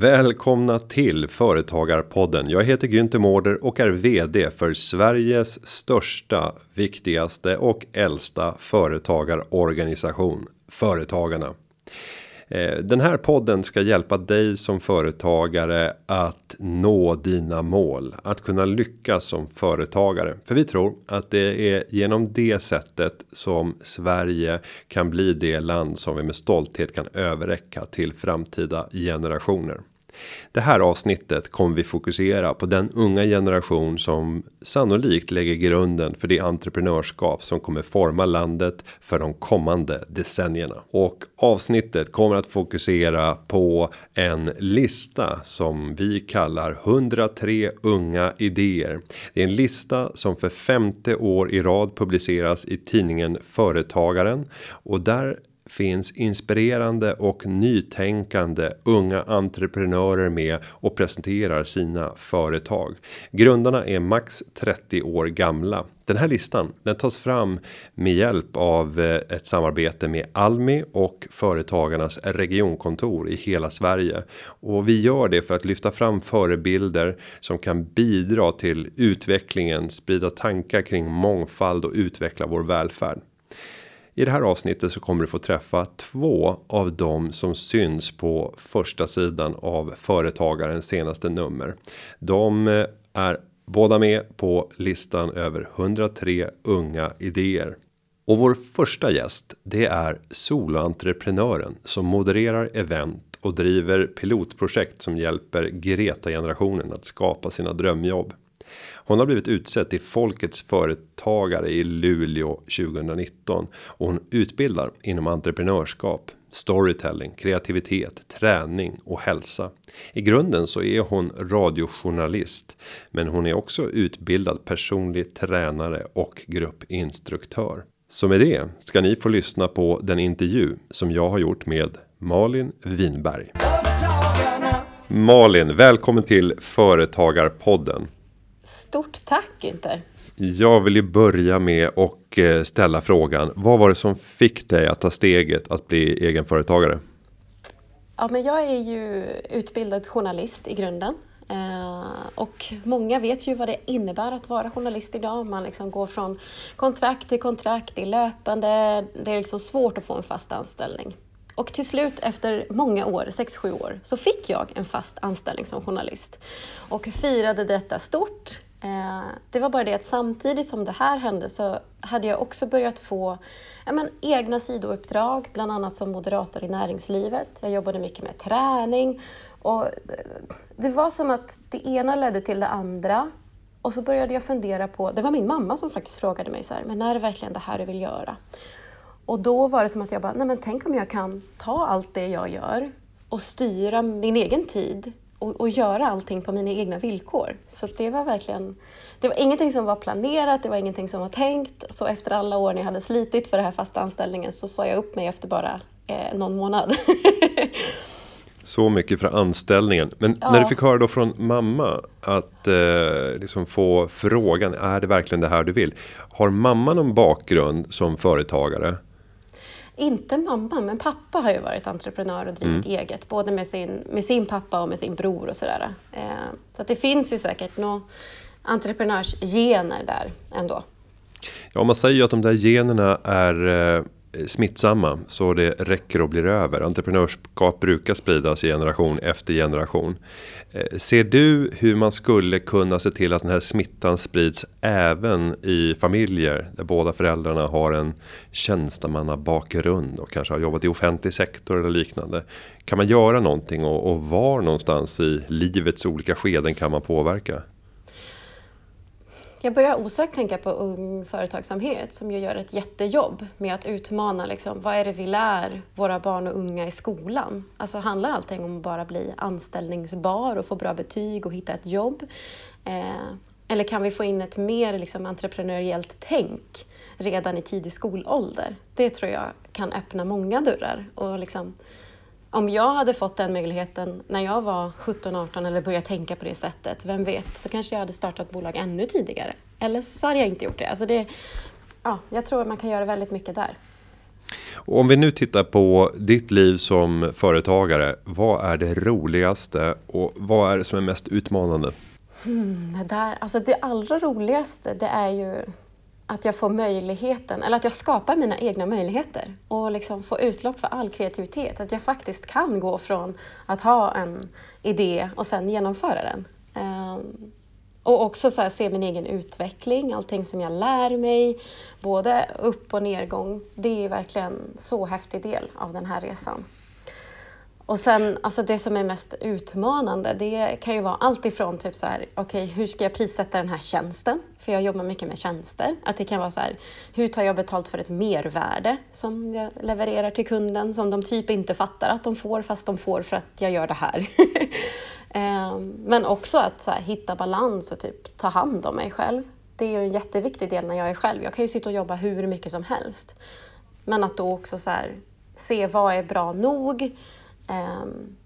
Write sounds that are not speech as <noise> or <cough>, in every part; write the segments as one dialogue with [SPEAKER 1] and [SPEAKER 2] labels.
[SPEAKER 1] Välkomna till Företagarpodden. Jag heter Günther Mårder och är VD för Sveriges största, viktigaste och äldsta företagarorganisation Företagarna. Eh, den här podden ska hjälpa dig som företagare att nå dina mål. Att kunna lyckas som företagare. För vi tror att det är genom det sättet som Sverige kan bli det land som vi med stolthet kan överräcka till framtida generationer. Det här avsnittet kommer vi fokusera på den unga generation som sannolikt lägger grunden för det entreprenörskap som kommer forma landet för de kommande decennierna. Och avsnittet kommer att fokusera på en lista som vi kallar 103 unga idéer. Det är en lista som för femte år i rad publiceras i tidningen Företagaren och där finns inspirerande och nytänkande unga entreprenörer med och presenterar sina företag. Grundarna är max 30 år gamla. Den här listan den tas fram med hjälp av eh, ett samarbete med Almi och företagarnas regionkontor i hela Sverige och vi gör det för att lyfta fram förebilder som kan bidra till utvecklingen, sprida tankar kring mångfald och utveckla vår välfärd. I det här avsnittet så kommer du få träffa två av dem som syns på första sidan av företagarens senaste nummer. De eh, är båda med på listan över 103 unga idéer. Och vår första gäst, det är soloentreprenören som modererar event och driver pilotprojekt som hjälper Greta generationen att skapa sina drömjobb. Hon har blivit utsedd till folkets företagare i Luleå 2019 och hon utbildar inom entreprenörskap, storytelling, kreativitet, träning och hälsa. I grunden så är hon radiojournalist, men hon är också utbildad personlig tränare och gruppinstruktör. Så med det ska ni få lyssna på den intervju som jag har gjort med Malin Winberg. Malin, välkommen till Företagarpodden.
[SPEAKER 2] Stort tack Günther.
[SPEAKER 1] Jag vill ju börja med och eh, ställa frågan. Vad var det som fick dig att ta steget att bli egenföretagare?
[SPEAKER 2] Ja, men jag är ju utbildad journalist i grunden. Eh, och många vet ju vad det innebär att vara journalist idag. Man liksom går från kontrakt till kontrakt, det är löpande, det är liksom svårt att få en fast anställning. Och till slut efter många år, 6-7 år, så fick jag en fast anställning som journalist. Och firade detta stort. Eh, det var bara det att samtidigt som det här hände så hade jag också börjat få men, egna sidouppdrag, bland annat som moderator i näringslivet. Jag jobbade mycket med träning och eh, det var som att det ena ledde till det andra. Och så började jag fundera på, det var min mamma som faktiskt frågade mig så här, men är det verkligen det här du vill göra? Och då var det som att jag bara, nej men tänk om jag kan ta allt det jag gör och styra min egen tid och, och göra allting på mina egna villkor. Så det var verkligen, det var ingenting som var planerat, det var ingenting som var tänkt. Så efter alla år när jag hade slitit för den här fasta anställningen så sa jag upp mig efter bara eh, någon månad. <laughs>
[SPEAKER 1] Så mycket för anställningen. Men ja. när du fick höra då från mamma att eh, liksom få frågan, är det verkligen det här du vill? Har mamma någon bakgrund som företagare?
[SPEAKER 2] Inte mamma, men pappa har ju varit entreprenör och drivit mm. eget. Både med sin, med sin pappa och med sin bror och sådär. Eh, så att det finns ju säkert några entreprenörsgener där ändå.
[SPEAKER 1] Ja, man säger ju att de där generna är eh, Eh, smittsamma så det räcker och blir över. Entreprenörskap brukar spridas generation efter generation. Eh, ser du hur man skulle kunna se till att den här smittan sprids även i familjer där båda föräldrarna har en tjänstemannabakgrund och kanske har jobbat i offentlig sektor eller liknande. Kan man göra någonting och, och var någonstans i livets olika skeden kan man påverka?
[SPEAKER 2] Jag börjar osökt tänka på Ung Företagsamhet som ju gör ett jättejobb med att utmana liksom, vad är det vi lär våra barn och unga i skolan? Alltså handlar allting om att bara bli anställningsbar och få bra betyg och hitta ett jobb? Eh, eller kan vi få in ett mer liksom, entreprenöriellt tänk redan i tidig skolålder? Det tror jag kan öppna många dörrar och liksom, om jag hade fått den möjligheten när jag var 17-18 eller började tänka på det sättet, vem vet, då kanske jag hade startat bolag ännu tidigare. Eller så hade jag inte gjort det. Alltså det ja, jag tror att man kan göra väldigt mycket där.
[SPEAKER 1] Och om vi nu tittar på ditt liv som företagare. Vad är det roligaste och vad är det som är mest utmanande?
[SPEAKER 2] Hmm, det, där, alltså det allra roligaste det är ju att jag får möjligheten, eller att jag skapar mina egna möjligheter och liksom får utlopp för all kreativitet. Att jag faktiskt kan gå från att ha en idé och sen genomföra den. Ehm, och också så se min egen utveckling, allting som jag lär mig, både upp och nedgång. Det är verkligen så häftig del av den här resan. Och sen, alltså det som är mest utmanande, det kan ju vara allt ifrån typ så här, okej, okay, hur ska jag prissätta den här tjänsten? För jag jobbar mycket med tjänster. Att det kan vara så här, hur tar jag betalt för ett mervärde som jag levererar till kunden som de typ inte fattar att de får fast de får för att jag gör det här. <laughs> Ehm, men också att här, hitta balans och typ ta hand om mig själv. Det är ju en jätteviktig del när jag är själv. Jag kan ju sitta och jobba hur mycket som helst. Men att då också så här, se vad är bra nog? Um,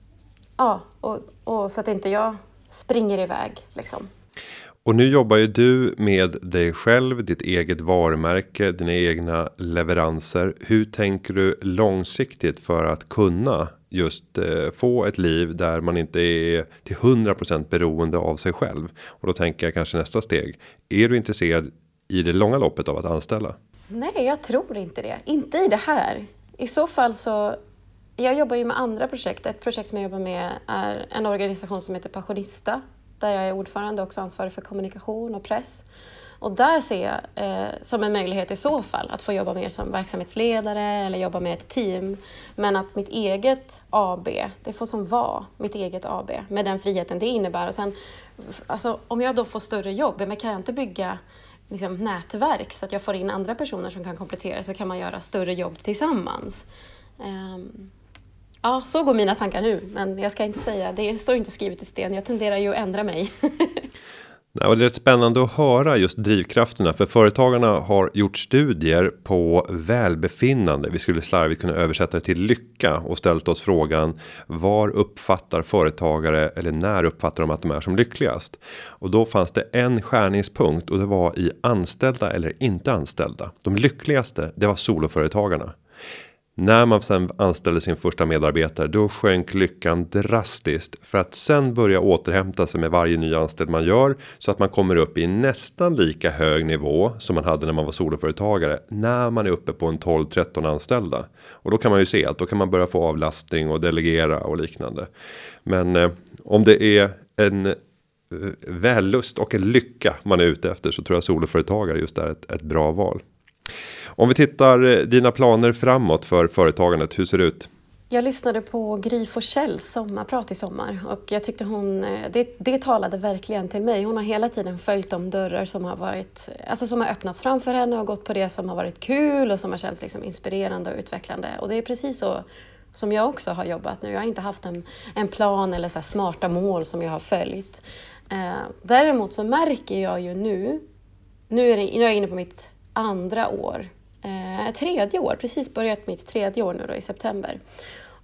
[SPEAKER 2] ja, och, och, så att inte jag springer iväg. Liksom.
[SPEAKER 1] Och nu jobbar ju du med dig själv, ditt eget varumärke, dina egna leveranser. Hur tänker du långsiktigt för att kunna just eh, få ett liv där man inte är till 100% beroende av sig själv? Och då tänker jag kanske nästa steg. Är du intresserad i det långa loppet av att anställa?
[SPEAKER 2] Nej, jag tror inte det. Inte i det här. I så fall så jag jobbar ju med andra projekt. Ett projekt som jag jobbar med är en organisation som heter Passionista där jag är ordförande och också ansvarig för kommunikation och press. Och där ser jag eh, som en möjlighet i så fall att få jobba mer som verksamhetsledare eller jobba med ett team. Men att mitt eget AB, det får som vara mitt eget AB med den friheten det innebär. Och sen, alltså, om jag då får större jobb, men kan jag inte bygga liksom, nätverk så att jag får in andra personer som kan komplettera så kan man göra större jobb tillsammans. Um, Ja, så går mina tankar nu, men jag ska inte säga, det står inte skrivet i sten. Jag tenderar ju att ändra mig. <laughs>
[SPEAKER 1] Och det är rätt spännande att höra just drivkrafterna för företagarna har gjort studier på välbefinnande. Vi skulle slarvigt kunna översätta det till lycka och ställt oss frågan var uppfattar företagare eller när uppfattar de att de är som lyckligast? Och då fanns det en skärningspunkt och det var i anställda eller inte anställda. De lyckligaste, det var soloföretagarna. När man sen anställde sin första medarbetare då sjönk lyckan drastiskt för att sen börja återhämta sig med varje ny anställd man gör så att man kommer upp i nästan lika hög nivå som man hade när man var soloföretagare när man är uppe på en 12 13 anställda och då kan man ju se att då kan man börja få avlastning och delegera och liknande. Men eh, om det är en eh, vällust och en lycka man är ute efter så tror jag soloföretagare just är ett, ett bra val. Om vi tittar eh, dina planer framåt för företagandet, hur ser det ut?
[SPEAKER 2] Jag lyssnade på Gry Forssells sommarprat i sommar och jag tyckte hon, eh, det, det talade verkligen till mig. Hon har hela tiden följt de dörrar som har varit, alltså som har öppnats framför henne och gått på det som har varit kul och som har känts liksom inspirerande och utvecklande. Och det är precis så som jag också har jobbat nu. Jag har inte haft en, en plan eller så smarta mål som jag har följt. Eh, däremot så märker jag ju nu, nu är, det, nu är jag inne på mitt andra år eh, tredje år, precis börjat mitt tredje år nu då i september.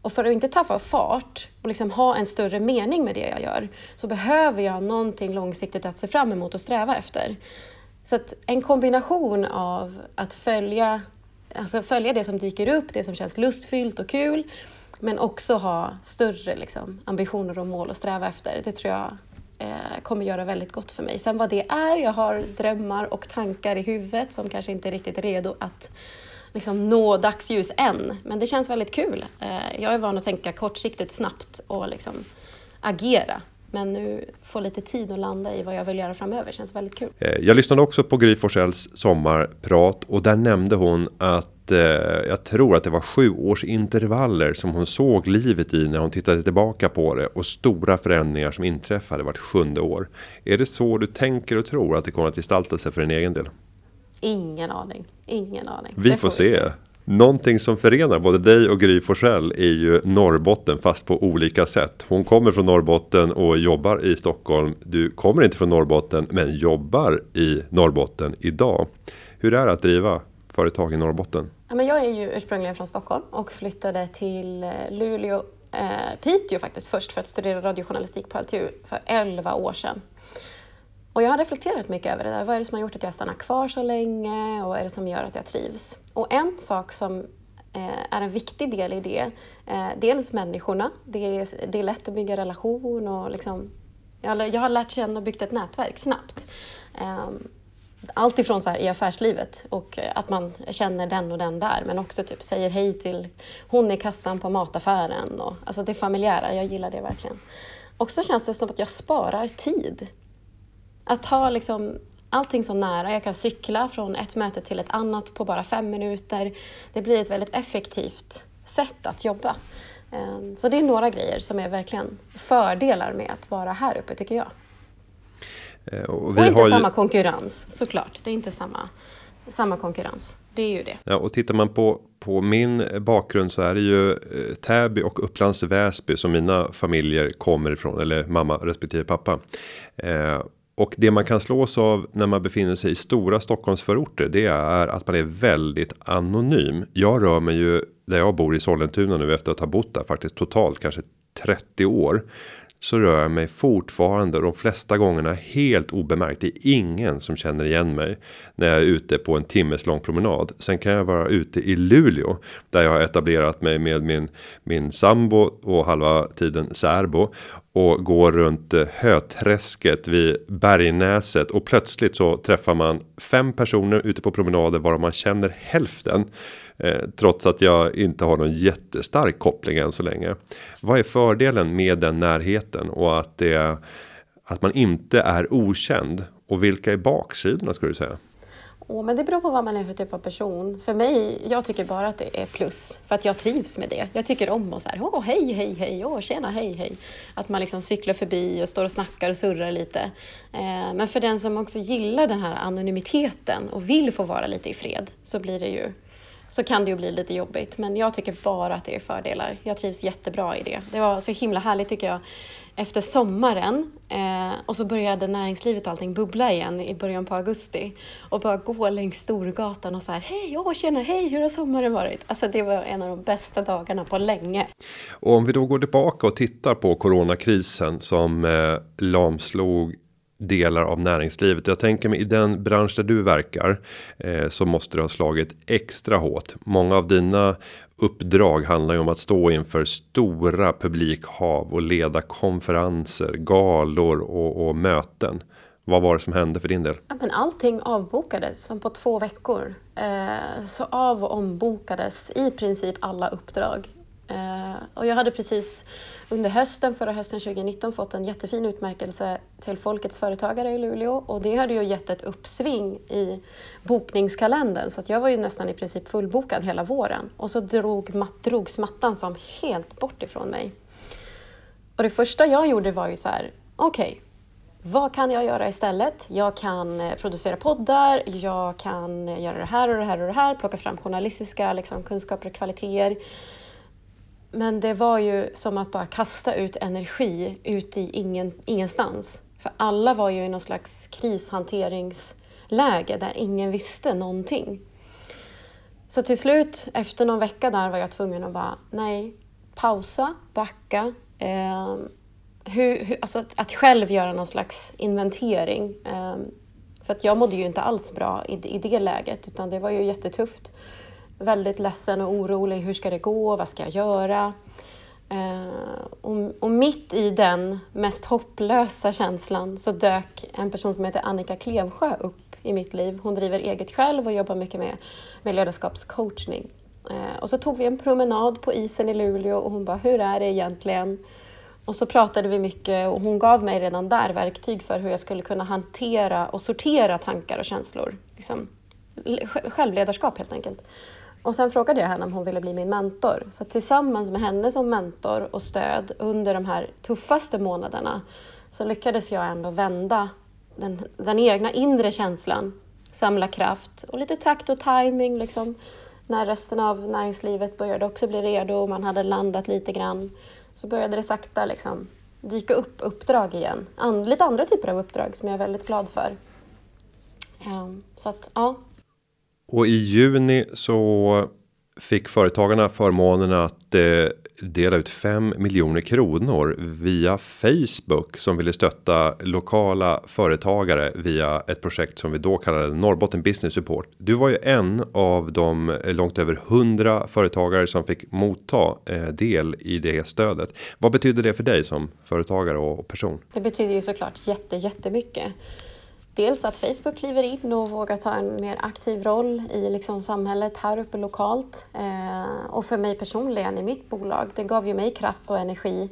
[SPEAKER 2] Och för att inte tappa fart och liksom ha en större mening med det jag gör så behöver jag någonting långsiktigt att se fram emot och sträva efter. Så att en kombination av att följa, alltså följa det som dyker upp, det som känns lustfyllt och kul men också ha större liksom, ambitioner och mål att sträva efter. Det tror jag eh, kommer göra väldigt gott för mig. Sen vad det är, jag har drömmar och tankar i huvudet som kanske inte är riktigt redo att liksom, nå dagsljus än. Men det känns väldigt kul. Eh, jag är van att tänka kortsiktigt snabbt och liksom, agera. Men nu få lite tid att landa i vad jag vill göra framöver känns väldigt kul.
[SPEAKER 1] Eh, jag lyssnade också på Gry Forssells sommarprat och där nämnde hon att eh, jag tror att det var sju års intervaller som hon såg livet i när hon tittade tillbaka på det och stora förändringar som inträffade vart sjunde år. Är det så du tänker och tror att det kommer att gestalta sig för din egen del?
[SPEAKER 2] Ingen aning, ingen aning.
[SPEAKER 1] Vi får, får se. se. Någonting som förenar både dig och Gry Forssell är ju Norrbotten fast på olika sätt. Hon kommer från Norrbotten och jobbar i Stockholm. Du kommer inte från Norrbotten men jobbar i Norrbotten idag. Hur är det att driva företag i Norrbotten?
[SPEAKER 2] Ja, men jag är ju ursprungligen från Stockholm och flyttade till eh, Luleå, eh, Piteå faktiskt först för att studera radiojournalistik på LTU för 11 år sedan. Och jag har reflekterat mycket över det där. Vad är det som har gjort att jag stannar kvar så länge och vad är det som gör att jag trivs? Och en sak som eh, är en viktig del i det. Eh, dels människorna, det är, det är lätt att bygga relation och liksom, jag har lärt känna och byggt ett nätverk snabbt. Ehm, allt ifrån så här i affärslivet och eh, att man känner den och den där men också typ säger hej till hon i kassan på mataffären. Och, alltså det familjära, jag gillar det verkligen. Och så känns det som att jag sparar tid. Att ha liksom allting så nära. Jag kan cykla från ett möte till ett annat på bara fem minuter. Det blir ett väldigt effektivt sätt att jobba. Ehm, så det är några grejer som är verkligen fördelar med att vara här uppe tycker jag. Eh, och, och inte samma ju... konkurrens såklart. Det är inte samma, samma konkurrens. Det är ju det.
[SPEAKER 1] Ja, och tittar man på på min bakgrund så är det ju eh, Täby och Upplands Väsby som mina familjer kommer ifrån eller mamma respektive pappa. Eh, och det man kan slås av när man befinner sig i stora Stockholmsförorter. Det är att man är väldigt anonym. Jag rör mig ju där jag bor i Sollentuna nu efter att ha bott där faktiskt totalt kanske 30 år så rör jag mig fortfarande de flesta gångerna helt obemärkt. Det är ingen som känner igen mig när jag är ute på en timmes lång promenad. Sen kan jag vara ute i Luleå där jag har etablerat mig med min min sambo och halva tiden särbo och går runt eh, Höträsket vid Bergnäset och plötsligt så träffar man fem personer ute på promenaden varav man känner hälften. Eh, trots att jag inte har någon jättestark koppling än så länge. Vad är fördelen med den närheten och att det att man inte är okänd och vilka är baksidorna skulle du säga?
[SPEAKER 2] Oh, men det beror på vad man är för typ av person. För mig, jag tycker bara att det är plus. För att jag trivs med det. Jag tycker om att så här, åh hej, hej, hej, åh tjena, hej, hej. Att man liksom cyklar förbi och står och snackar och surrar lite. Eh, men för den som också gillar den här anonymiteten och vill få vara lite i fred så blir det ju så kan det ju bli lite jobbigt. Men jag tycker bara att det är fördelar. Jag trivs jättebra i det. Det var så himla härligt tycker jag efter sommaren eh, och så började näringslivet och allting bubbla igen i början på augusti och bara gå längs Storgatan och så här hej, åh tjena, hej, hur har sommaren varit? Alltså det var en av de bästa dagarna på länge.
[SPEAKER 1] Och om vi då går tillbaka och tittar på coronakrisen som eh, lamslog delar av näringslivet. Jag tänker mig i den bransch där du verkar eh, så måste det ha slagit extra hårt. Många av dina uppdrag handlar ju om att stå inför stora publikhav och leda konferenser, galor och, och möten. Vad var det som hände för din del?
[SPEAKER 2] Ja, men allting avbokades som på två veckor. Eh, så av och ombokades i princip alla uppdrag. Eh, och jag hade precis under hösten, förra hösten 2019, fått en jättefin utmärkelse till Folkets företagare i Luleå och det hade ju gett ett uppsving i bokningskalendern så att jag var ju nästan i princip fullbokad hela våren och så drog mat, drogs mattan som helt bort ifrån mig. Och det första jag gjorde var ju så här, okej, okay, vad kan jag göra istället? Jag kan eh, producera poddar, jag kan göra det här och det här och det här, plocka fram journalistiska liksom, kunskaper och kvaliteter. Men det var ju som att bara kasta ut energi ut i ingen, ingenstans. För alla var ju i någon slags krishanteringsläge där ingen visste någonting. Så till slut, efter någon vecka där var jag tvungen att bara, nej, pausa, backa. Eh, hur, hur, alltså att, att, själv göra någon slags inventering. Eh, för att jag mådde ju inte alls bra i, i det läget, utan det var ju jättetufft väldigt ledsen och orolig. Hur ska det gå? Vad ska jag göra? Eh, och, och, mitt i den mest hopplösa känslan så dök en person som heter Annika Klevsjö upp i mitt liv. Hon driver eget själv och jobbar mycket med, med ledarskapscoachning. Eh, och så tog vi en promenad på isen i Luleå och hon bara, hur är det egentligen? Och så pratade vi mycket och hon gav mig redan där verktyg för hur jag skulle kunna hantera och sortera tankar och känslor. Liksom, självledarskap helt enkelt. Och sen frågade jag henne om hon ville bli min mentor. Så tillsammans med henne som mentor och stöd under de här tuffaste månaderna så lyckades jag ändå vända den, den egna inre känslan, samla kraft och lite takt och timing liksom. När resten av näringslivet började också bli redo och man hade landat lite grann så började det sakta liksom dyka upp uppdrag igen. And, lite andra typer av uppdrag som jag är väldigt glad för. Um, så att, ja,
[SPEAKER 1] och i juni så fick företagarna förmånen att eh, dela ut 5 miljoner kronor via Facebook som ville stötta lokala företagare via ett projekt som vi då kallade Norrbotten Business Support. Du var ju en av de eh, långt över 100 företagare som fick motta eh, del i det stödet. Vad betyder det för dig som företagare och person?
[SPEAKER 2] Det betyder ju såklart jätte jättemycket dels att Facebook kliver in och vågar ta en mer aktiv roll i liksom samhället här uppe lokalt. Eh, och för mig personligen i mitt bolag, det gav ju mig kraft och energi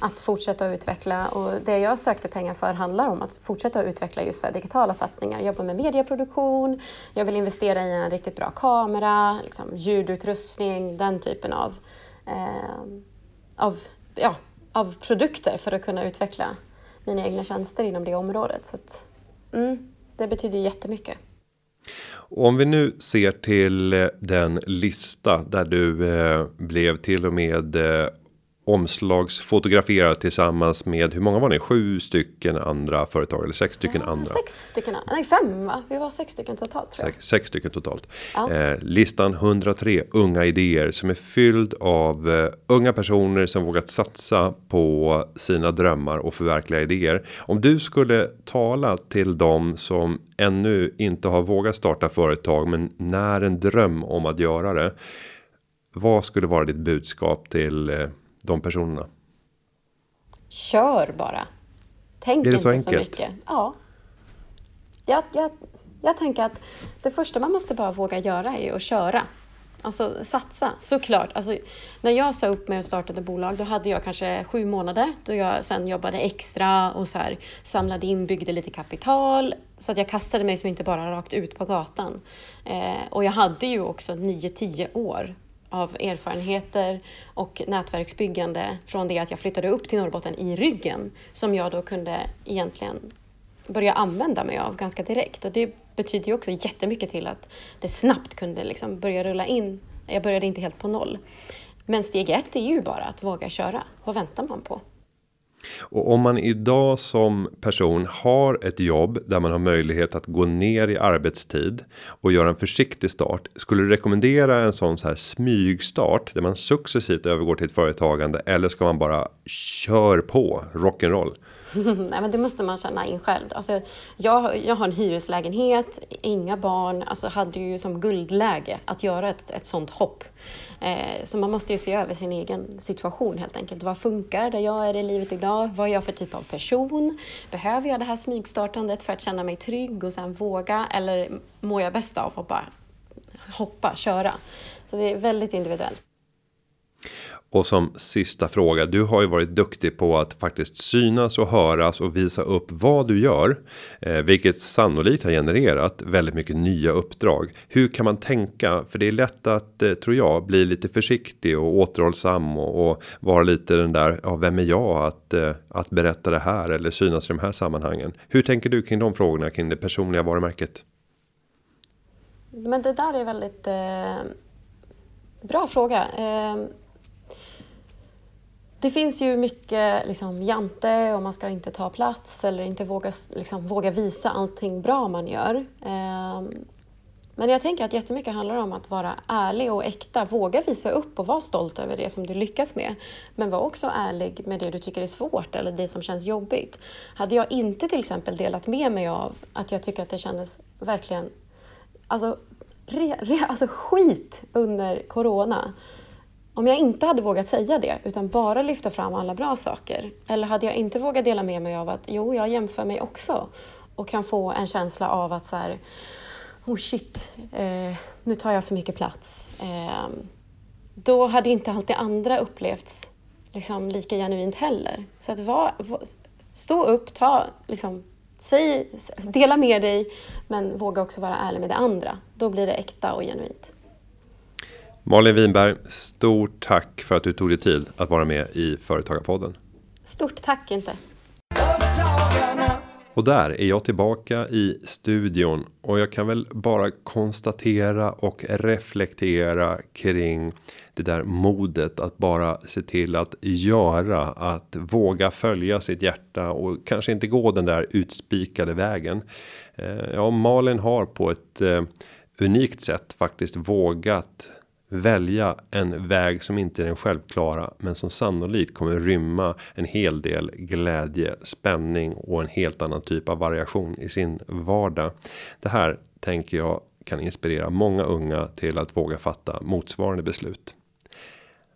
[SPEAKER 2] att fortsätta utveckla och det jag sökte pengar för handlar om att fortsätta utveckla just digitala satsningar. Jobba med medieproduktion, jag vill investera i en riktigt bra kamera, liksom ljudutrustning, den typen av, eh, av, ja, av produkter för att kunna utveckla mina egna tjänster inom det området. Så att, Mm, det betyder jättemycket.
[SPEAKER 1] Och om vi nu ser till eh, den lista där du eh, blev till och med eh, omslagsfotograferad tillsammans med hur många var ni? Sju stycken andra företag eller sex stycken
[SPEAKER 2] ja,
[SPEAKER 1] andra?
[SPEAKER 2] Sex stycken, nej fem va? Vi var sex stycken totalt tror jag.
[SPEAKER 1] Sex, sex stycken totalt. Ja. Eh, listan 103 unga idéer som är fylld av eh, unga personer som vågat satsa på sina drömmar och förverkliga idéer. Om du skulle tala till dem som ännu inte har vågat starta företag men när en dröm om att göra det. Vad skulle vara ditt budskap till eh, de personerna?
[SPEAKER 2] Kör bara. Tänk inte så, så mycket. Ja. Jag, jag, jag tänker att det första man måste bara våga göra är att köra. Alltså satsa, såklart. Alltså, när jag sa upp mig och startade bolag då hade jag kanske sju månader då jag sen jobbade extra och så här, samlade in, byggde lite kapital. Så att jag kastade mig som inte bara rakt ut på gatan. Eh, och jag hade ju också nio, tio år av erfarenheter och nätverksbyggande från det att jag flyttade upp till Norrbotten i ryggen som jag då kunde egentligen börja använda mig av ganska direkt. Och det betyder ju också jättemycket till att det snabbt kunde liksom börja rulla in. Jag började inte helt på noll. Men steg ett är ju bara att våga köra. Vad väntar man på?
[SPEAKER 1] Och om man idag som person har ett jobb där man har möjlighet att gå ner i arbetstid och göra en försiktig start. Skulle du rekommendera en sån så här smygstart där man successivt övergår till ett företagande eller ska man bara kör på rock'n'roll? <laughs>
[SPEAKER 2] Nej men det måste man känna in själv. Alltså, jag, jag har en hyreslägenhet, inga barn, alltså hade ju som guldläge att göra ett, ett sånt hopp. Eh, så man måste ju se över sin egen situation helt enkelt. Vad funkar där jag är i livet idag? Vad är jag för typ av person? Behöver jag det här smygstartandet för att känna mig trygg och sen våga? Eller mår jag bäst av att bara hoppa, köra? Så det är väldigt individuellt.
[SPEAKER 1] Och som sista fråga, du har ju varit duktig på att faktiskt synas och höras och visa upp vad du gör. Eh, vilket sannolikt har genererat väldigt mycket nya uppdrag. Hur kan man tänka? För det är lätt att, eh, tror jag, bli lite försiktig och återhållsam och, och vara lite den där, ja vem är jag att, eh, att berätta det här eller synas i de här sammanhangen. Hur tänker du kring de frågorna kring det personliga varumärket?
[SPEAKER 2] Men det där är väldigt eh, bra fråga. Eh, det finns ju mycket liksom, jante och man ska inte ta plats eller inte våga, liksom, våga visa allting bra man gör. Ehm, men jag tänker att jättemycket handlar om att vara ärlig och äkta. Våga visa upp och vara stolt över det som du lyckas med. Men var också ärlig med det du tycker är svårt eller det som känns jobbigt. Hade jag inte till exempel delat med mig av att jag tycker att det kändes verkligen alltså, re, re, alltså skit under corona om jag inte hade vågat säga det utan bara lyfta fram alla bra saker eller hade jag inte vågat dela med mig av att jo, jag jämför mig också och kan få en känsla av att så här, oh shit, eh, nu tar jag för mycket plats. Eh, då hade inte allt det andra upplevts liksom, lika genuint heller. Så att va, va, stå upp, ta, liksom, säg, dela med dig men våga också vara ärlig med det andra. Då blir det äkta och genuint.
[SPEAKER 1] Malin Winberg, stort tack för att du tog dig tid att vara med i Företagarpodden.
[SPEAKER 2] Stort tack inte.
[SPEAKER 1] Och där är jag tillbaka i studion och jag kan väl bara konstatera och reflektera kring det där modet att bara se till att göra att våga följa sitt hjärta och kanske inte gå den där utspikade vägen. Eh, ja, Malin har på ett eh, unikt sätt faktiskt vågat välja en väg som inte är den självklara, men som sannolikt kommer rymma en hel del glädje, spänning och en helt annan typ av variation i sin vardag. Det här tänker jag kan inspirera många unga till att våga fatta motsvarande beslut.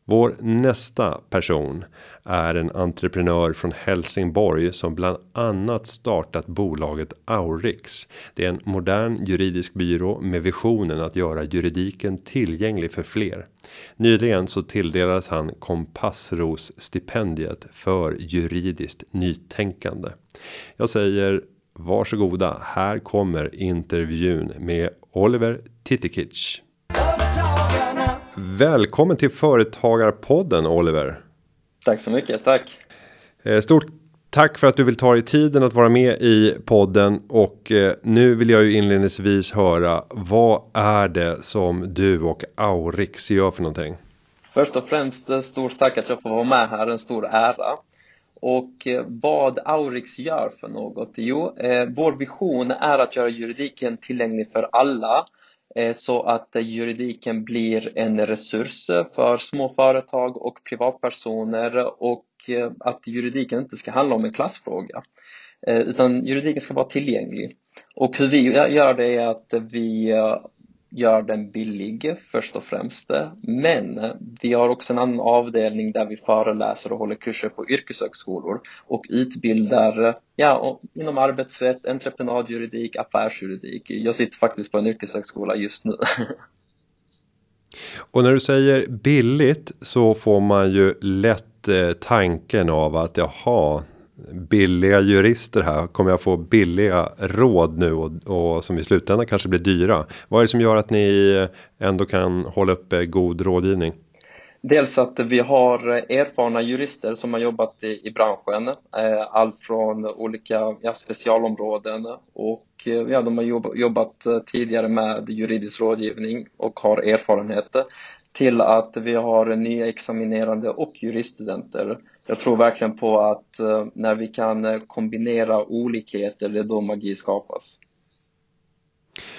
[SPEAKER 1] Vår nästa person är en entreprenör från Helsingborg som bland annat startat bolaget Aurix. Det är en modern juridisk byrå med visionen att göra juridiken tillgänglig för fler. Nyligen så tilldelades han Kompassros stipendiet för juridiskt nytänkande. Jag säger varsågoda. Här kommer intervjun med Oliver Titikic. Välkommen till Företagarpodden Oliver.
[SPEAKER 3] Tack så mycket, tack.
[SPEAKER 1] Eh, stort tack för att du vill ta dig tiden att vara med i podden och eh, nu vill jag ju inledningsvis höra vad är det som du och Aurix gör för någonting?
[SPEAKER 3] Först och främst eh, stort tack att jag får vara med här, en stor ära. Och vad Aurix gör för något? Jo, vår vision är att göra juridiken tillgänglig för alla Eh, Eh, så att juridiken blir en resurs för små företag och privatpersoner och eh, att juridiken inte ska handla om en klassfråga eh, utan juridiken ska vara tillgänglig. Och hur vi gör det är att vi gör den billig först och främst. Men vi har också en annan avdelning där vi föreläser och håller kurser på yrkeshögskolor och utbildar ja, inom arbetsrätt, entreprenadjuridik, affärsjuridik. Jag sitter faktiskt på en yrkeshögskola just nu. <laughs>
[SPEAKER 1] Och när du säger billigt så får man ju lätt eh, tanken av att jaha, billiga jurister här? Kommer jag få billiga råd nu och, och som i slutändan kanske blir dyra? Vad är det som gör att ni ändå kan hålla uppe eh, god rådgivning?
[SPEAKER 3] Dels att vi har erfarna jurister som har jobbat i, i branschen, eh, allt från olika ja, specialområden och eh, ja, de har jobbat eh, tidigare med juridisk rådgivning och har erfarenheter till att vi har nyexaminerade och juriststudenter. Jag tror verkligen på att eh, när vi kan eh, kombinera olikheter, det är då magi skapas.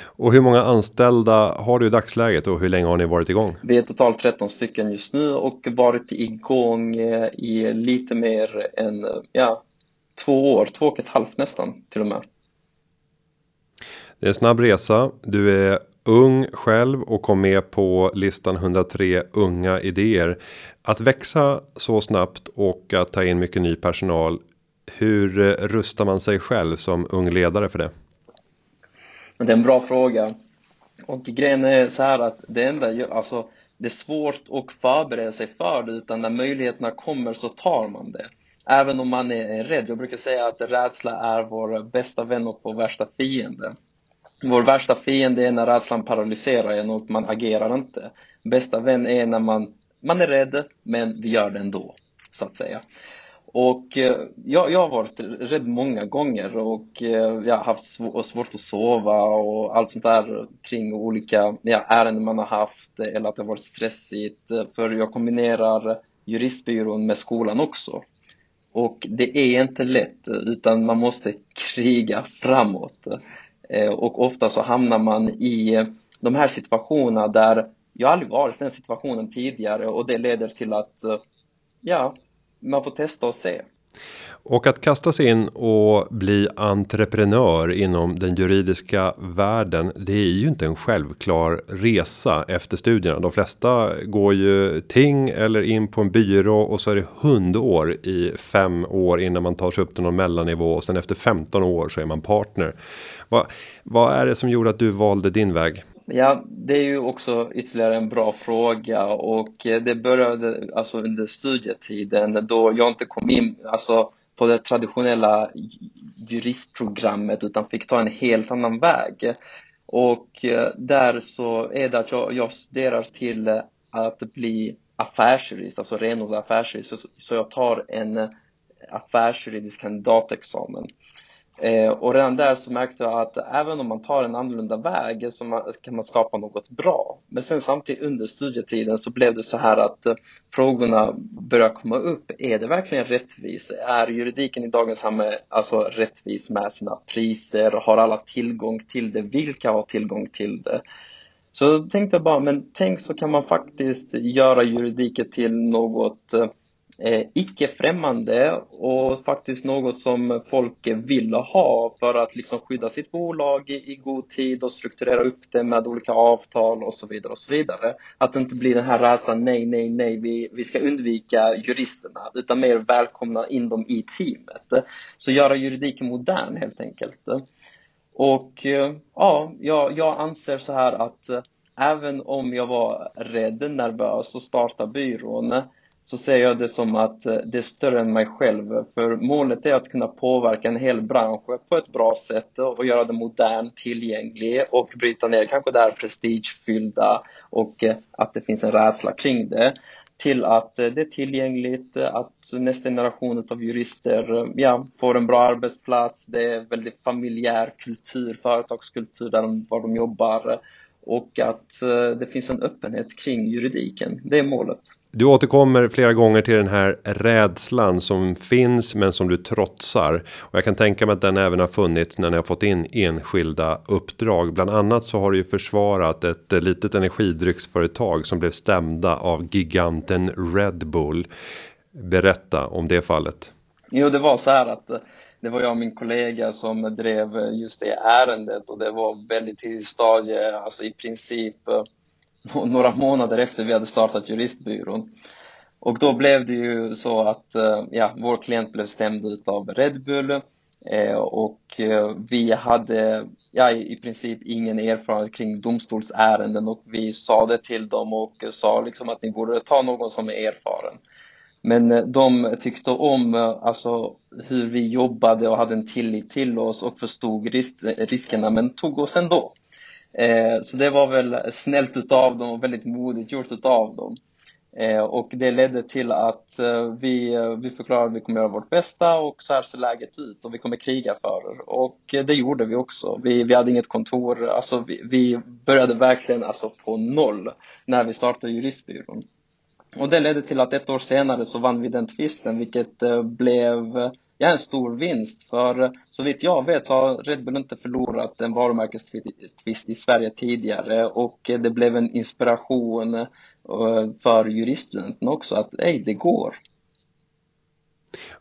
[SPEAKER 1] Och hur många anställda har du i dagsläget och hur länge har ni varit igång?
[SPEAKER 3] Vi är totalt 13 stycken just nu och varit igång eh, i lite mer än ja, två år, två och ett halvt nästan till och med.
[SPEAKER 1] Det är en snabb resa. Du är ung själv och kom med på listan 103 unga idéer. Att växa så snabbt och att ta in mycket ny personal. Hur rustar man sig själv som ung ledare för det?
[SPEAKER 3] Det är en bra fråga. Och grejen är så här att det enda, alltså det är svårt att förbereda sig för det utan när möjligheterna kommer så tar man det. Även om man är rädd. Jag brukar säga att rädsla är vår bästa vän och vår värsta fiende. Vår värsta fiende är när rädslan paralyserar en och man agerar inte. Bästa vän är när man, man är rädd, men vi gör det ändå, så att säga. Och eh, jag, jag har varit rädd många gånger och eh, jag har haft svårt att sova och allt sånt där kring olika ja, ärenden man har haft eller att det har varit stressigt. För jag kombinerar juristbyrån med skolan också. Och det är inte lätt utan man måste kriga framåt. Eh, och ofta så hamnar man i eh, de här situationerna där jag aldrig varit i den situationen tidigare och det leder till att eh, ja, man får testa och se.
[SPEAKER 1] Och att kasta sig in och bli entreprenör inom den juridiska världen. Det är ju inte en självklar resa efter studierna. De flesta går ju ting eller in på en byrå och så är det hundår i fem år innan man tar sig upp till någon mellannivå och sen efter 15 år så är man partner. Vad, vad är det som gjorde att du valde din väg?
[SPEAKER 3] Ja, det är ju också ytterligare en bra fråga och eh, det började alltså under studietiden då jag inte kom in alltså på det traditionella juristprogrammet utan fick ta en helt annan väg. Och eh, där så är det att jag, jag studerar till eh, att bli affärsjurist, alltså renodlad affärsjurist, så, så jag tar en affärsjuridisk kandidatexamen. Eh, och redan där så märkte jag att även om man tar en annorlunda väg så kan man skapa något bra. Men sen samtidigt under studietiden så blev det så här att eh, frågorna började komma upp. Är det verkligen rättvist? Är juridiken i dagens samhälle alltså rättvis med sina priser? Har alla tillgång till det? Vilka har tillgång till det? Så tänkte jag bara, men tänk så kan man faktiskt göra juridiken till något eh, Eh, icke-främmande och faktiskt något som folk vill ha för att liksom skydda sitt bolag i, i, god tid och strukturera upp det med olika avtal och så vidare och så vidare. Att det inte blir den här rädslan, nej, nej, nej, vi, vi ska undvika juristerna utan mer välkomna in dem i teamet. Så göra juridiken modern helt enkelt. Och eh, ja, jag, jag anser så här att eh, även om jag var rädd, nervös och starta byrån så ser jag det som att eh, det är större än mig själv. För målet är att kunna påverka en hel bransch på ett bra sätt och göra den modern, tillgänglig och bryta ner kanske det här prestigefyllda och eh, att det finns en rädsla kring det till att eh, det är tillgängligt, att nästa generation av jurister ja, får en bra arbetsplats, det är väldigt familjär kultur, företagskultur där de, var de jobbar och att eh, det finns en öppenhet kring juridiken. Det är målet.
[SPEAKER 1] Du återkommer flera gånger till den här rädslan som finns men som du trotsar och jag kan tänka mig att den även har funnits när ni har fått in enskilda uppdrag. Bland annat så har du ju försvarat ett litet energidrycksföretag som blev stämda av giganten Red Bull. Berätta om det fallet.
[SPEAKER 3] Jo, det var så här att eh, det var jag och min kollega som drev eh, just det ärendet och det var väldigt tidigt stadie, alltså i princip eh, några månader efter vi hade startat juristbyrån. Och då blev det ju så att ja, vår klient blev stämd av Red Bull och vi hade ja, i princip ingen erfarenhet kring domstolsärenden och vi sa det till dem och sa liksom att ni borde ta någon som är erfaren. Men eh, de tyckte om eh, alltså, hur vi jobbade och hade en tillit till oss och förstod ris eh, riskerna men tog oss ändå. Eh, så det var väl snällt utav dem och väldigt modigt gjort utav dem. Eh, och det ledde till att eh, vi, vi förklarade att vi kommer göra vårt bästa och så här ser läget ut och vi kommer kriga för er. Och det gjorde vi också. Vi, vi hade inget kontor, alltså vi, vi började verkligen alltså på noll när vi startade juristbyrån. Och det ledde till att ett år senare så vann vi den tvisten vilket eh, blev ja, en stor vinst. För eh, så vitt jag vet så har Red Bull inte förlorat en varumärkestvist i Sverige tidigare och eh, det blev en inspiration för juriststudenten också att ej, det går.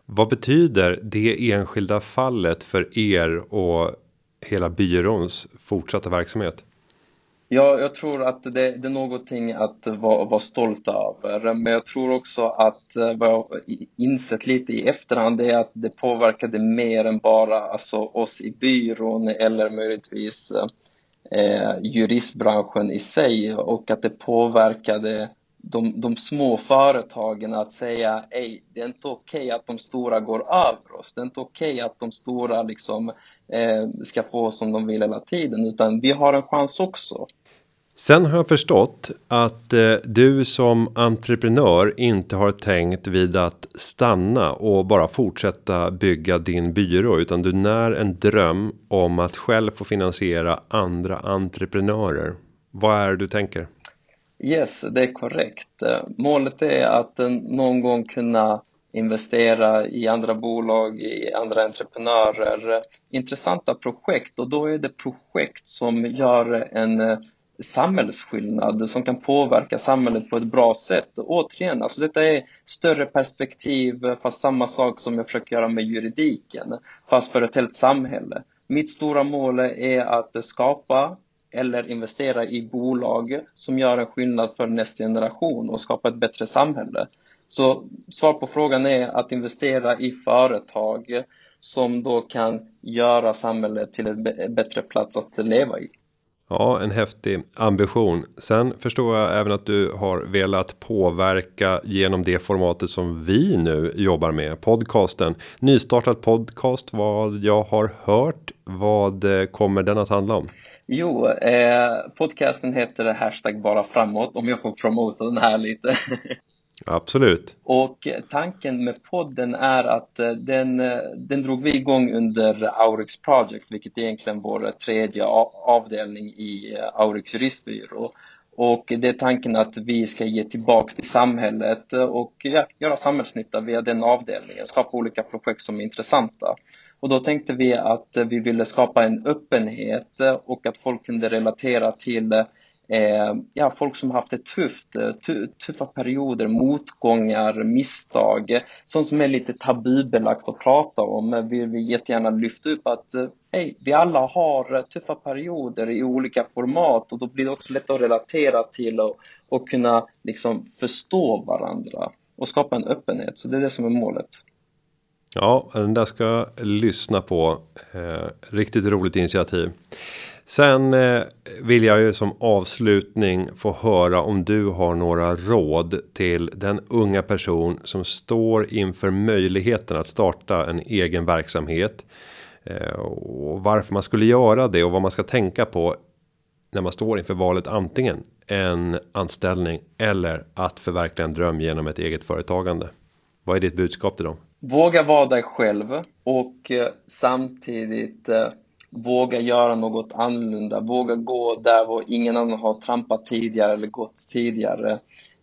[SPEAKER 1] Vad betyder det enskilda fallet för er och hela byråns fortsatta verksamhet?
[SPEAKER 3] Ja, jag tror att det, det är någonting att vara, vara stolt över. Men jag tror också att eh, vad jag insett lite i efterhand är att det påverkade mer än bara alltså, oss i byrån eller möjligtvis eh, eh juristbranschen i sig och att det påverkade de, de små företagen att säga Ej, det är inte okej okay att de stora går över oss. Det är inte okej okay att de stora liksom, eh, ska få som de vill hela tiden, utan vi har en chans också.
[SPEAKER 1] Sen har jag förstått att eh, du som entreprenör inte har tänkt vid att stanna och bara fortsätta bygga din byrå utan du när en dröm om att själv få finansiera andra entreprenörer. Vad är det du tänker?
[SPEAKER 3] Yes, det är korrekt. Eh, målet är att eh, någon gång kunna investera i andra bolag, i andra entreprenörer, intressanta projekt och då är det projekt som gör en eh, samhällsskillnad som kan påverka samhället på ett bra sätt. Och återigen, alltså detta är större perspektiv fast samma sak som jag försöker göra med juridiken fast för ett helt samhälle. Mitt stora mål är att skapa eller investera i bolag som gör en skillnad för nästa generation och skapa ett bättre samhälle. Så svar på frågan är att investera i företag som då kan göra samhället till en bättre plats att leva i.
[SPEAKER 1] Ja, en häftig ambition. Sen förstår jag även att du har velat påverka genom det formatet som vi nu jobbar med podcasten. Nystartad podcast vad jag har hört. Vad eh, kommer den att handla om?
[SPEAKER 3] Jo, eh, podcasten heter hashtag bara framåt om jag får promota den här lite. <laughs>
[SPEAKER 1] Absolut.
[SPEAKER 3] Och tanken med podden är att eh, den, eh, den drog vi igång under Aurix Project, vilket är egentligen vår tredje avdelning i eh, Aurix juristbyrå. Och det är tanken att vi ska ge tillbaks till samhället och ja, göra samhällsnytta via den avdelningen, skapa olika projekt som är intressanta. Och då tänkte vi att eh, vi ville skapa en öppenhet eh, och att folk kunde relatera till eh, ja, folk som haft det tufft, eh, tuffa perioder, motgångar, misstag, sånt som är lite tabubelagt att prata om. Vi vill jättegärna lyfta upp att hey, vi alla har tuffa perioder i olika format och då blir det också lätt att relatera till och, och kunna liksom förstå varandra och skapa en öppenhet. Så det är det som är målet.
[SPEAKER 1] Ja, den där ska jag lyssna på. Eh, riktigt roligt initiativ. Sen eh, vill jag ju som avslutning få höra om du har några råd till den unga person som står inför möjligheten att starta en egen verksamhet. Eh, och varför man skulle göra det och vad man ska tänka på när man står inför valet antingen en anställning eller att förverkliga en dröm genom ett eget företagande. Vad är ditt budskap till dem?
[SPEAKER 3] Våga vara dig själv och eh, samtidigt eh, våga göra något annorlunda, våga gå där var ingen annan har trampat tidigare eller gått tidigare.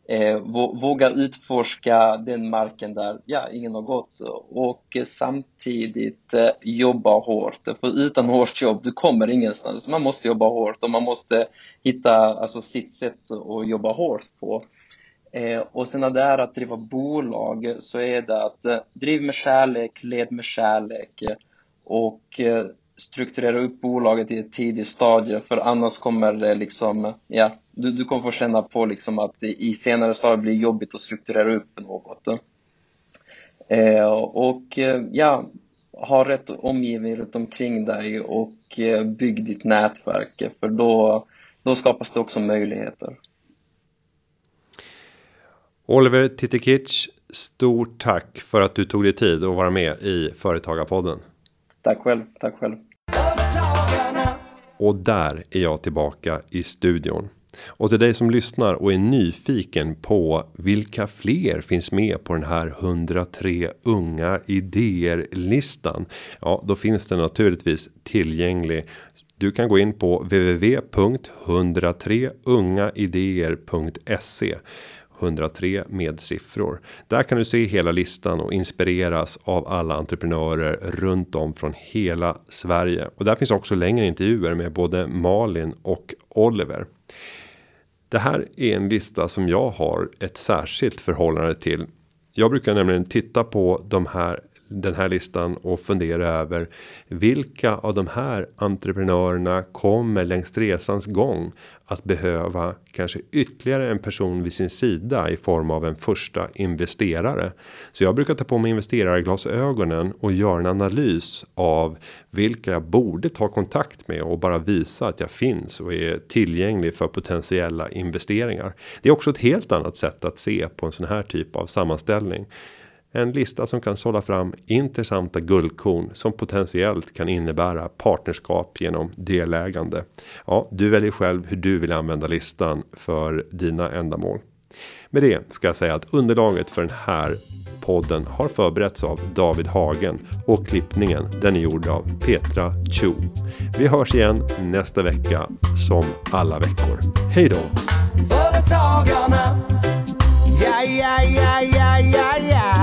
[SPEAKER 3] Eh, våga utforska den marken där ja, ingen har gått och samtidigt jobba hårt. För utan hårt jobb, du kommer ingenstans. Man måste jobba hårt och man måste hitta alltså, sitt sätt att jobba hårt på. Eh, och sen när det är att driva bolag så är det att eh, driv med kärlek, led med kärlek och eh, strukturera upp bolaget i ett tidigt stadie för annars kommer det liksom, ja, du, du kommer få känna på liksom att i senare stadier blir det jobbigt att strukturera upp något. Eh, och eh, ja, ha rätt omgivning runt omkring dig och eh, bygg ditt nätverk för då, då skapas det också möjligheter.
[SPEAKER 1] Oliver Titikic, stort tack för att du tog dig tid att vara med i Företagarpodden.
[SPEAKER 3] Tack själv, tack själv.
[SPEAKER 1] Och där är jag tillbaka i studion. Och till dig som lyssnar och är nyfiken på vilka fler finns med på den här 103 unga idéer listan. Ja, då finns den naturligtvis tillgänglig. Du kan gå in på www.103ungaidéer.se 103 med siffror. Där kan du se hela listan och inspireras av alla entreprenörer runt om från hela Sverige. Och där finns också längre intervjuer med både Malin och Oliver. Det här är en lista som jag har ett särskilt förhållande till. Jag brukar nämligen titta på de här den här listan och fundera över vilka av de här entreprenörerna kommer längs resans gång att behöva kanske ytterligare en person vid sin sida i form av en första investerare. Så jag brukar ta på mig investerarglasögonen och göra en analys av vilka jag borde ta kontakt med och bara visa att jag finns och är tillgänglig för potentiella investeringar. Det är också ett helt annat sätt att se på en sån här typ av sammanställning. En lista som kan sålla fram intressanta guldkorn som potentiellt kan innebära partnerskap genom delägande. Ja, du väljer själv hur du vill använda listan för dina ändamål. Med det ska jag säga att underlaget för den här podden har förberetts av David Hagen och klippningen den är gjord av Petra Chu. Vi hörs igen nästa vecka som alla veckor. Hej då! Företagarna, ja, ja, ja, ja, ja, ja